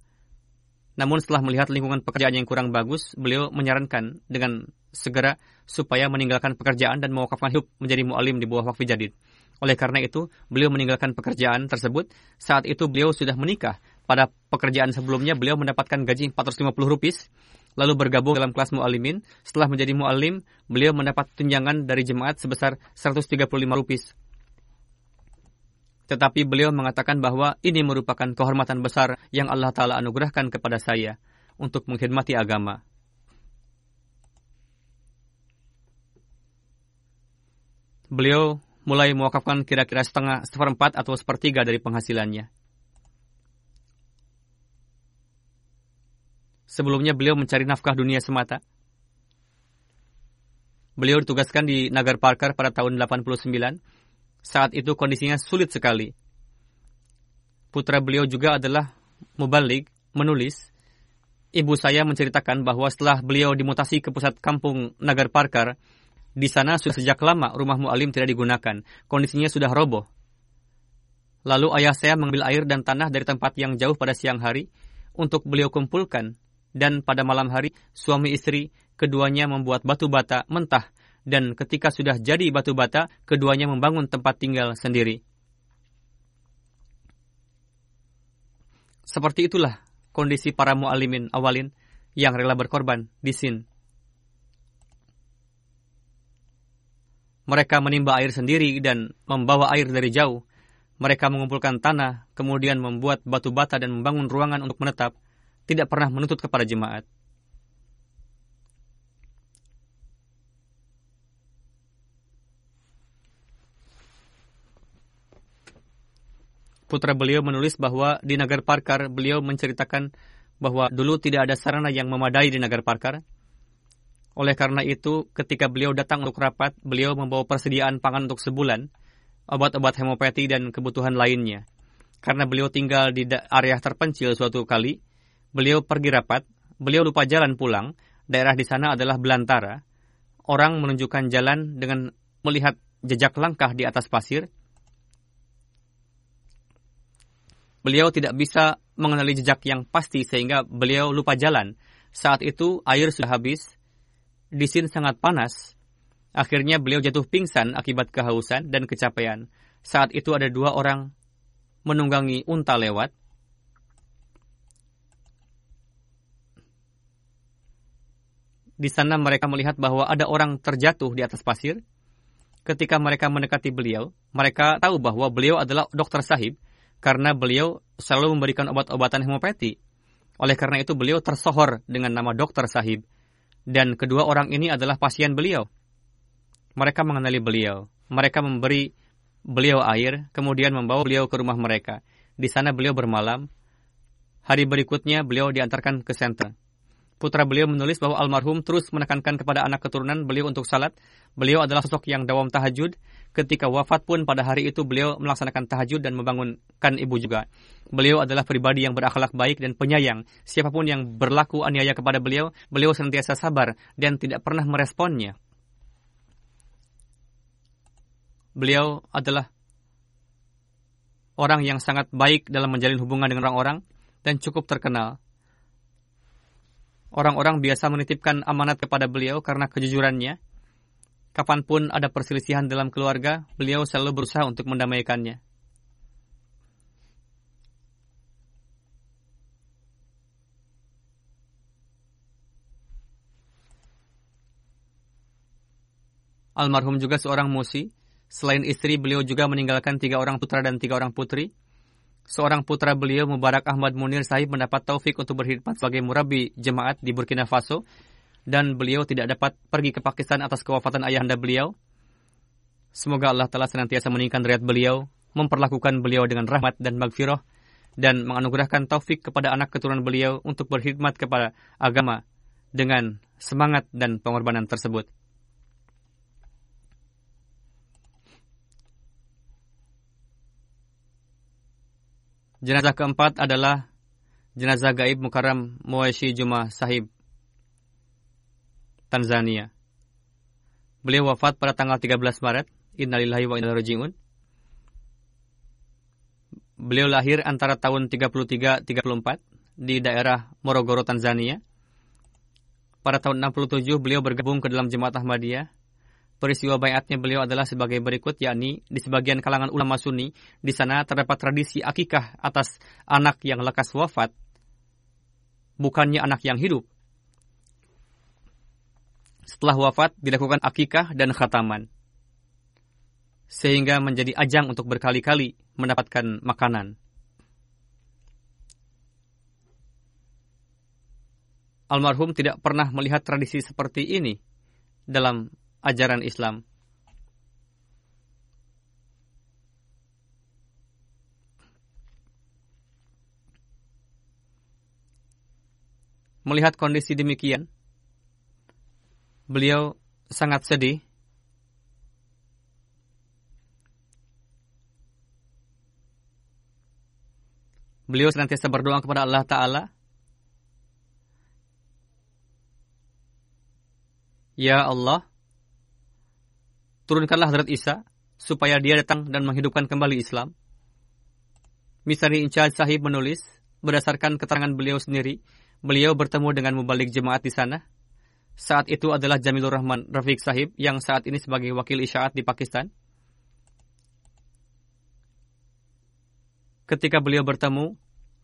S2: Namun setelah melihat lingkungan pekerjaan yang kurang bagus, beliau menyarankan dengan segera supaya meninggalkan pekerjaan dan mewakafkan hidup menjadi mu'alim di bawah wakfi jadid. Oleh karena itu, beliau meninggalkan pekerjaan tersebut. Saat itu beliau sudah menikah. Pada pekerjaan sebelumnya, beliau mendapatkan gaji 450 rupiah, lalu bergabung dalam kelas mu'alimin. Setelah menjadi mu'alim, beliau mendapat tunjangan dari jemaat sebesar 135 rupiah tetapi beliau mengatakan bahwa ini merupakan kehormatan besar yang Allah Ta'ala anugerahkan kepada saya untuk mengkhidmati agama. Beliau mulai mewakafkan kira-kira setengah, seperempat atau sepertiga dari penghasilannya. Sebelumnya beliau mencari nafkah dunia semata. Beliau ditugaskan di Nagar Parker pada tahun 89 saat itu kondisinya sulit sekali. Putra beliau juga adalah mubalik, menulis. Ibu saya menceritakan bahwa setelah beliau dimutasi ke pusat kampung Nagar Parkar, di sana sudah sejak lama rumah mu'alim tidak digunakan. Kondisinya sudah roboh. Lalu ayah saya mengambil air dan tanah dari tempat yang jauh pada siang hari untuk beliau kumpulkan. Dan pada malam hari, suami istri keduanya membuat batu bata mentah dan ketika sudah jadi batu bata, keduanya membangun tempat tinggal sendiri. Seperti itulah kondisi para mu'alimin awalin yang rela berkorban di Sin. Mereka menimba air sendiri dan membawa air dari jauh. Mereka mengumpulkan tanah, kemudian membuat batu bata dan membangun ruangan untuk menetap, tidak pernah menuntut kepada jemaat. Putra beliau menulis bahwa di Nagar Parkar beliau menceritakan bahwa dulu tidak ada sarana yang memadai di Nagar Parkar. Oleh karena itu, ketika beliau datang untuk rapat, beliau membawa persediaan pangan untuk sebulan, obat-obat hemopati dan kebutuhan lainnya. Karena beliau tinggal di area terpencil suatu kali, beliau pergi rapat, beliau lupa jalan pulang, daerah di sana adalah belantara. Orang menunjukkan jalan dengan melihat jejak langkah di atas pasir, Beliau tidak bisa mengenali jejak yang pasti sehingga beliau lupa jalan. Saat itu air sudah habis, di sini sangat panas. Akhirnya beliau jatuh pingsan akibat kehausan dan kecapean. Saat itu ada dua orang menunggangi unta lewat. Di sana mereka melihat bahwa ada orang terjatuh di atas pasir. Ketika mereka mendekati beliau, mereka tahu bahwa beliau adalah dokter sahib karena beliau selalu memberikan obat-obatan hemopati. Oleh karena itu beliau tersohor dengan nama dokter sahib. Dan kedua orang ini adalah pasien beliau. Mereka mengenali beliau. Mereka memberi beliau air, kemudian membawa beliau ke rumah mereka. Di sana beliau bermalam. Hari berikutnya beliau diantarkan ke senter. Putra beliau menulis bahwa almarhum terus menekankan kepada anak keturunan beliau untuk salat. Beliau adalah sosok yang dawam tahajud ketika wafat pun pada hari itu beliau melaksanakan tahajud dan membangunkan ibu juga. Beliau adalah pribadi yang berakhlak baik dan penyayang. Siapa pun yang berlaku aniaya kepada beliau, beliau senantiasa sabar dan tidak pernah meresponnya. Beliau adalah orang yang sangat baik dalam menjalin hubungan dengan orang-orang dan cukup terkenal. Orang-orang biasa menitipkan amanat kepada beliau karena kejujurannya Kapan pun ada perselisihan dalam keluarga, beliau selalu berusaha untuk mendamaikannya. Almarhum juga seorang musi. Selain istri, beliau juga meninggalkan tiga orang putra dan tiga orang putri. Seorang putra beliau, Mubarak Ahmad Munir Sahib, mendapat taufik untuk berkhidmat sebagai murabi jemaat di Burkina Faso dan beliau tidak dapat pergi ke Pakistan atas kewafatan ayahanda beliau. Semoga Allah telah senantiasa meninggikan derajat beliau, memperlakukan beliau dengan rahmat dan magfirah, dan menganugerahkan taufik kepada anak keturunan beliau untuk berkhidmat kepada agama dengan semangat dan pengorbanan tersebut. Jenazah keempat adalah jenazah gaib Mukarram Muwaishi Juma Sahib Tanzania. Beliau wafat pada tanggal 13 Maret. Innalillahi wa inna raji'un. Beliau lahir antara tahun 33-34 di daerah Morogoro, Tanzania. Pada tahun 67 beliau bergabung ke dalam Jemaat Ahmadiyah. Peristiwa bayatnya beliau adalah sebagai berikut, yakni di sebagian kalangan ulama sunni, di sana terdapat tradisi akikah atas anak yang lekas wafat, bukannya anak yang hidup. Setelah wafat dilakukan akikah dan khataman. Sehingga menjadi ajang untuk berkali-kali mendapatkan makanan. Almarhum tidak pernah melihat tradisi seperti ini dalam ajaran Islam. Melihat kondisi demikian, beliau sangat sedih. Beliau senantiasa berdoa kepada Allah Ta'ala. Ya Allah, turunkanlah Hadrat Isa supaya dia datang dan menghidupkan kembali Islam. Misari Inchal Sahib menulis, berdasarkan keterangan beliau sendiri, beliau bertemu dengan mubalik jemaat di sana saat itu adalah Jamilur Rahman Rafiq Sahib yang saat ini sebagai wakil isyaat di Pakistan. Ketika beliau bertemu,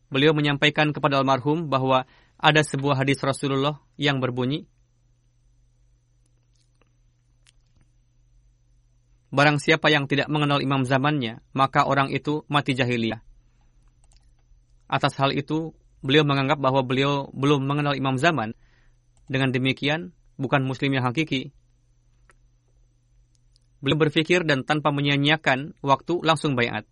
S2: beliau menyampaikan kepada almarhum bahwa ada sebuah hadis Rasulullah yang berbunyi, Barang siapa yang tidak mengenal imam zamannya, maka orang itu mati jahiliyah. Atas hal itu, beliau menganggap bahwa beliau belum mengenal imam zaman. Dengan demikian, bukan muslim yang hakiki. Beliau berpikir dan tanpa menyia-nyiakan waktu langsung bayat.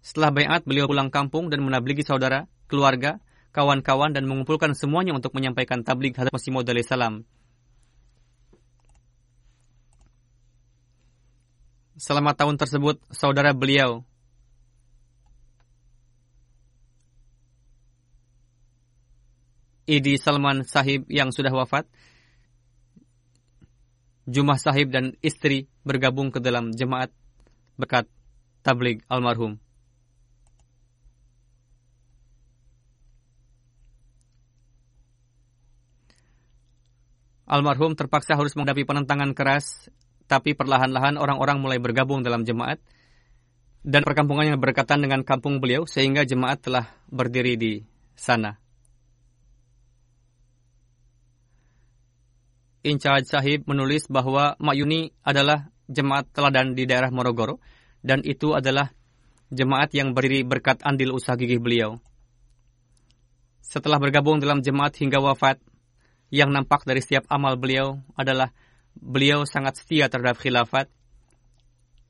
S2: Setelah bayat, beliau pulang kampung dan menabligi saudara, keluarga, kawan-kawan dan mengumpulkan semuanya untuk menyampaikan tablik Hadrat Masih Maud salam. Selama tahun tersebut, saudara beliau Idi Salman Sahib yang sudah wafat, Jumah Sahib dan istri bergabung ke dalam jemaat berkat tabligh almarhum. Almarhum terpaksa harus menghadapi penentangan keras, tapi perlahan-lahan orang-orang mulai bergabung dalam jemaat dan perkampungannya berkaitan dengan kampung beliau sehingga jemaat telah berdiri di sana. Incharge Sahib menulis bahwa Mayuni adalah jemaat teladan di daerah Morogoro dan itu adalah jemaat yang berdiri berkat andil usaha gigih beliau. Setelah bergabung dalam jemaat hingga wafat, yang nampak dari setiap amal beliau adalah beliau sangat setia terhadap khilafat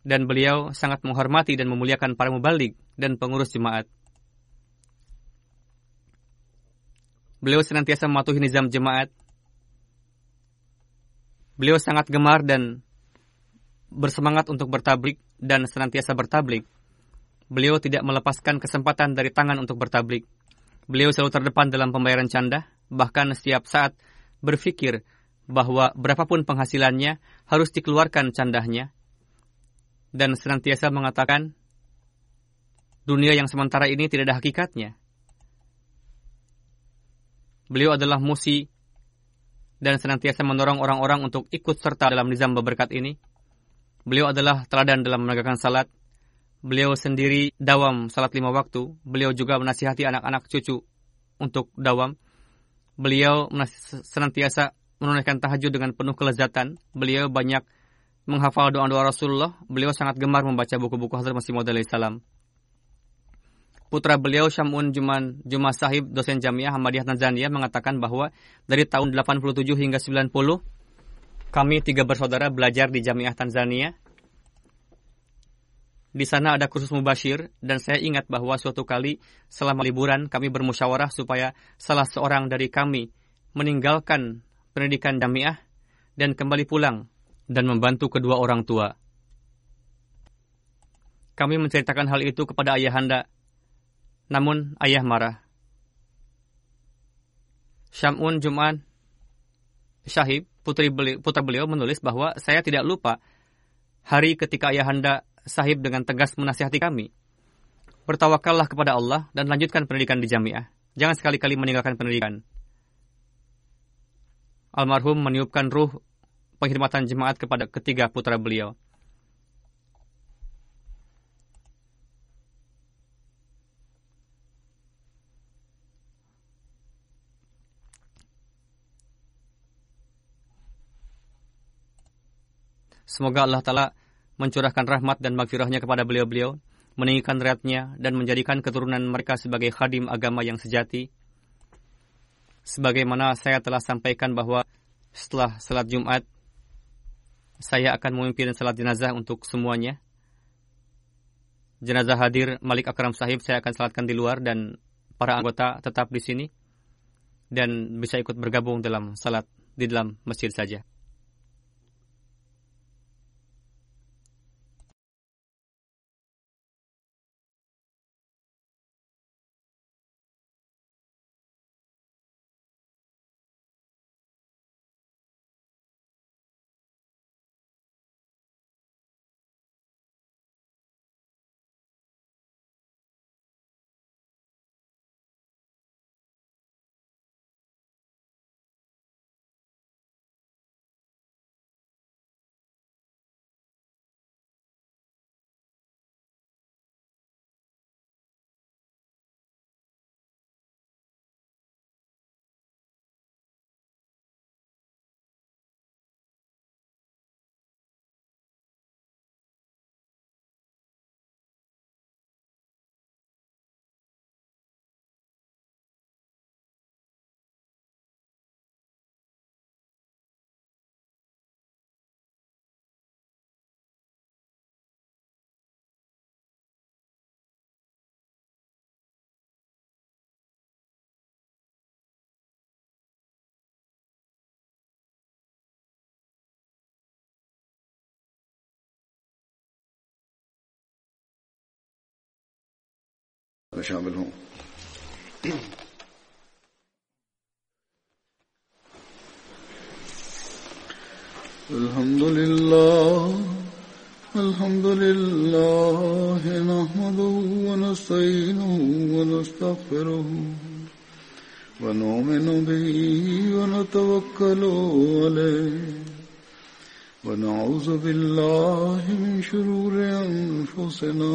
S2: dan beliau sangat menghormati dan memuliakan para mubalik dan pengurus jemaat. Beliau senantiasa mematuhi nizam jemaat Beliau sangat gemar dan bersemangat untuk bertablik dan senantiasa bertablik. Beliau tidak melepaskan kesempatan dari tangan untuk bertablik. Beliau selalu terdepan dalam pembayaran canda, bahkan setiap saat berpikir bahwa berapapun penghasilannya harus dikeluarkan candahnya. Dan senantiasa mengatakan, dunia yang sementara ini tidak ada hakikatnya. Beliau adalah musi dan senantiasa mendorong orang-orang untuk ikut serta dalam nizam berkat ini. Beliau adalah teladan dalam menegakkan salat. Beliau sendiri dawam salat lima waktu. Beliau juga menasihati anak-anak cucu untuk dawam. Beliau senantiasa menunaikan tahajud dengan penuh kelezatan. Beliau banyak menghafal doa-doa Rasulullah. Beliau sangat gemar membaca buku-buku Hazrat Masih Maud salam putra beliau Syamun Juman Jumah Sahib dosen Jamiah Ahmadiyah Tanzania mengatakan bahwa dari tahun 87 hingga 90 kami tiga bersaudara belajar di Jamiah Tanzania. Di sana ada kursus mubashir dan saya ingat bahwa suatu kali selama liburan kami bermusyawarah supaya salah seorang dari kami meninggalkan pendidikan Jamiah dan kembali pulang dan membantu kedua orang tua. Kami menceritakan hal itu kepada ayahanda namun ayah marah. Syamun Juman Syahib, putri beliau, putra beliau menulis bahwa saya tidak lupa hari ketika ayahanda sahib dengan tegas menasihati kami. Bertawakallah kepada Allah dan lanjutkan pendidikan di jamiah. Jangan sekali-kali meninggalkan pendidikan. Almarhum meniupkan ruh penghormatan jemaat kepada ketiga putra beliau. Semoga Allah Ta'ala mencurahkan rahmat dan magfirahnya kepada beliau-beliau, meninggikan riatnya, dan menjadikan keturunan mereka sebagai khadim agama yang sejati. Sebagaimana saya telah sampaikan bahwa setelah salat Jumat, saya akan memimpin salat jenazah untuk semuanya. Jenazah hadir Malik Akram Sahib saya akan salatkan di luar dan para anggota tetap di sini dan bisa ikut bergabung dalam salat di dalam masjid saja.
S1: شامل ہوں الحمد لله الحمد لله نحمده ونستعينه ونستغفره ونؤمن به ونتوكل عليه ونعوذ بالله من شرور أنفسنا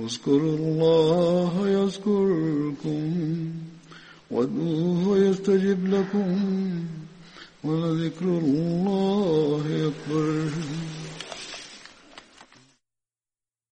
S1: اذكروا الله يذكركم وادعوه يستجب لكم ولذكر الله أكبر.